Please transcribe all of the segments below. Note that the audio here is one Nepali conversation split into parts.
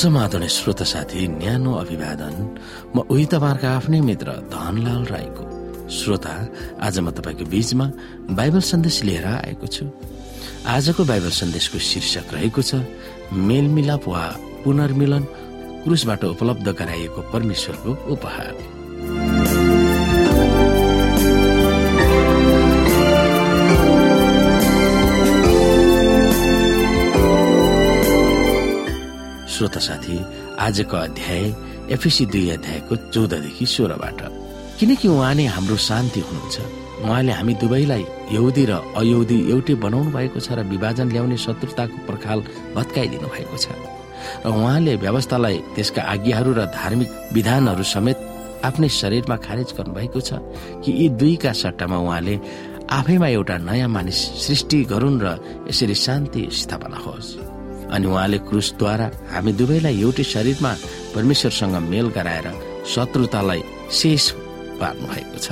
समाधान श्रोता साथी न्यानो अभिवादन। म उही तपाईँहरूका आफ्नै मित्र धनलाल राईको। श्रोता आज म तपाईँको बीचमा बाइबल सन्देश लिएर आएको छु। आजको बाइबल सन्देशको शीर्षक रहेको छ मेलमिलाप वा पुनर्मिलन क्रुसबाट उपलब्ध गराइएको परमेश्वरको उपहार। श्रोता साथी आजको अध्याय एफिसी दुई अध्यायको चौधदेखि सोह्रबाट। किनकि उहाँ नै हाम्रो शान्ति हुनुहुन्छ उहाँले हामी दुवैलाई यहुदी र अयहुदी एउटै बनाउनु भएको छ र विभाजन ल्याउने शत्रुताको पर्खाल भत्काइदिनु भएको छ। र उहाँले व्यवस्थालाई त्यसका आज्ञाहरू र धार्मिक विधानहरू समेत आफ्नै शरीरमा खारेज गर्नुभएको छ कि यी दुईका सट्टामा उहाँले आफैमा एउटा नयाँ मानिस सृष्टि गरून् र यसरी शान्ति स्थापना होस्। अनि उहाँले क्रुसद्वारा हामी दुवैलाई एउटै शरीरमा परमेश्वरसँग मेल गराएर शत्रुतालाई शेष पार्नु भएको छ।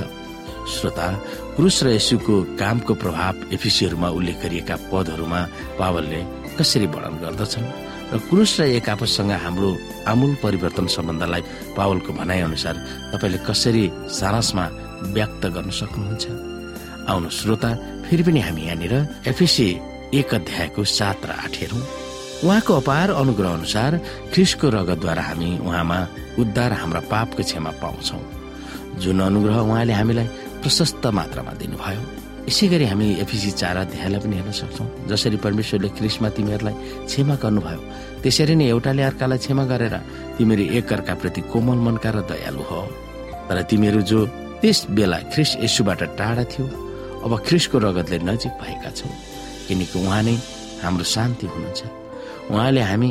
श्रोता क्रुस र यसुको कामको प्रभाव एफिसीहरूमा उल्लेख गरिएका पदहरूमा पावलले कसरी वर्णन गर्दछन्? र क्रुस र एक आपससँग हाम्रो आमूल परिवर्तन सम्बन्धलाई पावलको भनाइ अनुसार तपाईँले कसरी सारसमा व्यक्त गर्न सक्नुहुन्छ? आउनु श्रोता फेरि पनि हामी यहाँनिर एफिसी एक अध्यायको सात र आठ हेरौँ। उहाँको अपार अनुग्रह अनुसार ख्रिसको रगतद्वारा हामी उहाँमा उद्धार हाम्रा पापको क्षमा पाउँछौ। जुन अनुग्रह उहाँले हामीलाई प्रशस्त मात्रामा दिनुभयो यसै गरी हामी एफिसी चार अध्यायलाई पनि हेर्न सक्छौ जसरी परमेश्वरले ख्रिसमा तिमीहरूलाई क्षमा गर्नुभयो त्यसरी नै एउटाले अर्कालाई क्षमा गरेर तिमीहरू एकअर्काप्रति कोमल मनका र दयालु हो। तर तिमीहरू जो त्यस बेला ख्रिस यसुबाट टाढा थियो अब ख्रिसको रगतले नजिक भएका छौ किनकि उहाँ नै हाम्रो शान्ति हुनुहुन्छ। उहाँले हामी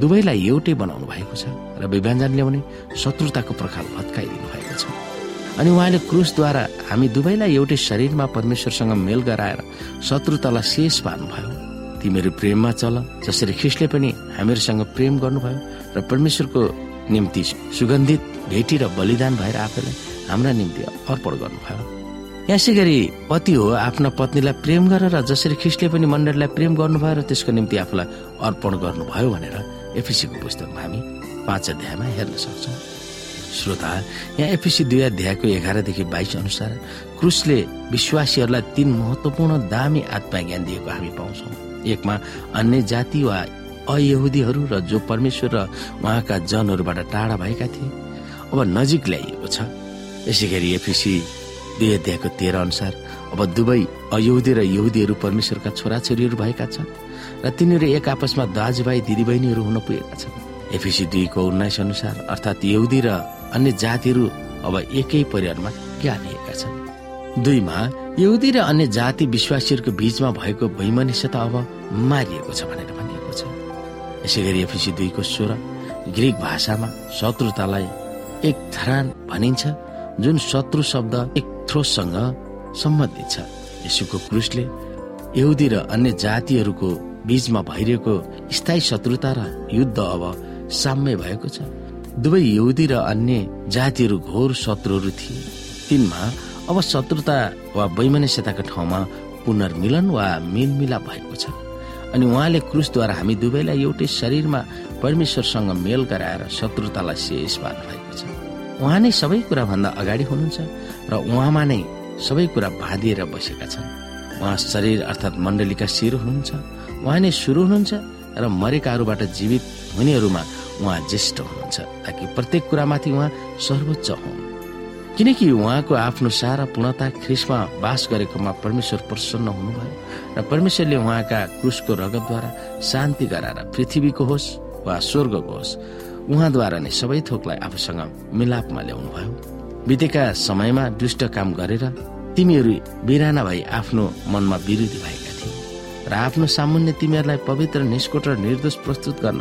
दुवैलाई एउटै बनाउनु भएको छ र विभाजन ल्याउने शत्रुताको प्रखाल भत्काइदिनु भएको छ। अनि उहाँले क्रुसद्वारा हामी दुवैलाई एउटै शरीरमा परमेश्वरसँग मेल गराएर शत्रुतालाई शेष पार्नुभयो। तिमीहरू प्रेममा चल जसरी ख्रिस्टले पनि हामीहरूसँग प्रेम गर्नुभयो र परमेश्वरको निम्ति सुगन्धित भेटी र बलिदान भएर आफैलाई हाम्रा निम्ति अर्पण गर्नुभयो। यसै गरी पति हो आफ्ना पत्नीलाई प्रेम गरेर जसरी ख्रिस्टले पनि मण्डलीलाई प्रेम गर्नुभयो र त्यसको निम्ति आफूलाई अर्पण गर्नुभयो भनेर एफिसीको पुस्तकमा हामी पाँच अध्यायमा हेर्न सक्छौँ। श्रोता यहाँ एफिसी दुई अध्यायको एघारदेखि बाइस अनुसार क्रुसले विश्वासीहरूलाई तीन महत्वपूर्ण दामी आत्मा ज्ञान दिएको हामी पाउँछौँ। एकमा अन्य जाति वा अयहुदीहरू र जो परमेश्वर र उहाँका जनहरूबाट टाढा भएका थिए। अब नजिक ल्याइएको छ। यसै गरी एफिसी दुई अध्यायको तेह्र अनुसार। अब दुवै अयहुदी र यहुदीहरू परमेश्वरका छोराछोरीहरू भएका छन् र तिनीहरू एक आपसमा दाजुभाइ दिदीबहिनीहरू हुन पुगेका छन्। एफिसी दुईको उन्नाइस अनुसार अर्थात् यहुदी र अन्य जातिहरू अब एकै परिवारमा गाभिएका छन्। दुईमा यहुदी र अन्य जाति विश्वासीहरूको बीचमा भएको वैमनिष्यता अब मारिएको छ भनेर भनिएको छ। यसै गरी एफिसी दुईको स्वर ग्रिक भाषामा शत्रुतालाई एक धरान भनिन्छ जुन शत्रु शब्द एक थ्रोससँग सम्बन्धित छ। यसुको क्रुसले यहुदी र अन्य जातिहरूको बीचमा भइरहेको स्थायी शत्रुता र युद्ध अब साम्य भएको छ। दुवै यहुदी र अन्य जातिहरू घोर शत्रुहरू थिए। तिनमा अब शत्रुता वा वैमनस्यताको ठाउँमा पुनर्मिलन वा मेलमिलाप भएको छ। अनि उहाँले क्रुसद्वारा हामी दुवैलाई एउटै शरीरमा परमेश्वरसँग मेल गराएर शत्रुतालाई शेष पार्नु भएको छ उहाँ नै सबै कुराभन्दा अगाडि हुनुहुन्छ र उहाँमा नै सबै कुरा बाँधिएर बसेका छन्। उहाँ शरीर अर्थात् मण्डलीका शिर हुनुहुन्छ। उहाँ नै सुरु हुनुहुन्छ र मरेकाहरूबाट जीवित हुनेहरूमा उहाँ ज्येष्ठ हुनुहुन्छ ताकि प्रत्येक कुरामाथि उहाँ सर्वोच्च हुन्। किनकि उहाँको आफ्नो सारा पूर्णता ख्रिसमा बास गरेकोमा परमेश्वर प्रसन्न हुनुभयो र परमेश्वरले उहाँका क्रुसको रगतद्वारा शान्ति गराएर पृथ्वीको होस् वा स्वर्गको होस् उहाँद्वारा नै सबै थोकलाई आफूसँग मिलापमा ल्याउनु भयो। बितेका समयमा दुष्ट काम गरेर तिमीहरू बिराना भई आफ्नो मनमा विरोधी भएका थिए र आफ्नो सामुन्य तिमीहरूलाई पवित्र निष्कोट र निर्दोष प्रस्तुत गर्न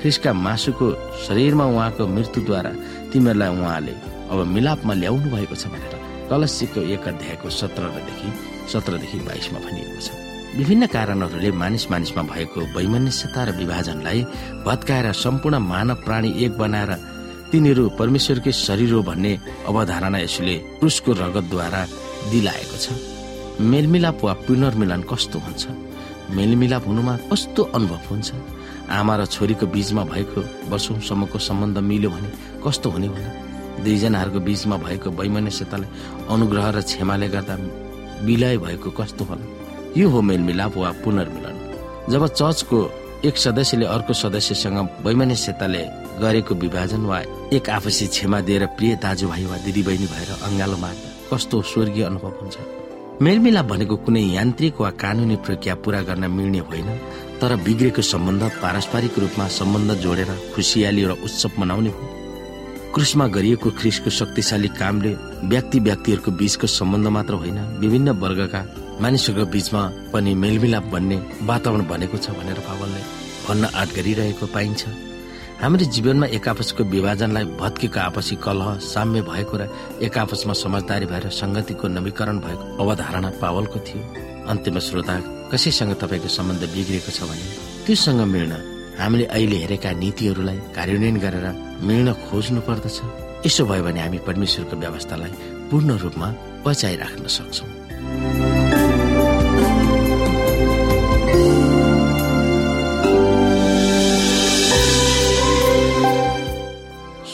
ख्रिसका मासुको शरीरमा उहाँको मृत्युद्वारा तिमीहरूलाई उहाँले अब मिलापमा ल्याउनु भएको छ भनेर कलसीको एक अध्यायको सत्रदेखि सत्रदेखि बाइसमा भनिएको छ। विभिन्न कारणहरूले मानिस मानिसमा भएको वैमनस्यता र विभाजनलाई भत्काएर सम्पूर्ण मानव प्राणी एक बनाएर तिनीहरू परमेश्वरकै शरीर हो भन्ने अवधारणा यसले क्रुसको रगतद्वारा दिलाएको छ। मेलमिलाप वा पुनर्मिलन कस्तो हुन्छ? मेलमिलाप हुनुमा कस्तो अनुभव हुन्छ? आमा र छोरीको बीचमा भएको वर्षौंसम्मको सम्बन्ध मिल्यो भने कस्तो हुने होला? दुईजनाहरूको बीचमा भएको वैमनस्यतालाई अनुग्रह र क्षमाले गर्दा विलय भएको कस्तो होला? यो हो मेलमिलाप वा पुनर्मिलन। जब चर्चको एक सदस्यले अर्को सदस्यसँग वैमनस्यताले गरेको विभाजन वा एक आपसी क्षमा दिएर प्रिय दाजुभाइ वा दिदीबहिनी भएर अङ्गालो मार्दा कस्तो स्वर्गीय अनुभव हुन्छ? मेलमिलाप भनेको कुनै यान्त्रिक वा कानुनी प्रक्रिया पूरा गर्न मिल्ने होइन तर बिग्रेको सम्बन्ध पारस्परिक रूपमा सम्बन्ध जोडेर खुसियाली र उत्सव मनाउने हो। क्रुसमा गरिएको ख्रिसको शक्तिशाली कामले व्यक्ति व्यक्तिहरूको बीचको सम्बन्ध मात्र होइन विभिन्न वर्गका मानिसहरूको बीचमा पनि मेलमिलाप भन्ने वातावरण बनेको छ भनेर पावलले भन्न आँट गरिरहेको पाइन्छ। हाम्रो जीवनमा एक आपसको विभाजनलाई भत्केको आपसी कलह साम्य भएको र एक आपसमा समझदारी भएर संगतिको नवीकरण भएको अवधारणा पावलको थियो। अन्तिम श्रोता कसैसँग तपाईँको सम्बन्ध बिग्रिएको छ भने त्योसँग मिल्न हामीले अहिले हेरेका नीतिहरूलाई कार्यान्वयन गरेर मिल्न खोज्नु पर्दछ। यसो भयो भने हामी परमेश्वरको व्यवस्थालाई पूर्ण रूपमा बचाइराख्न सक्छौँ।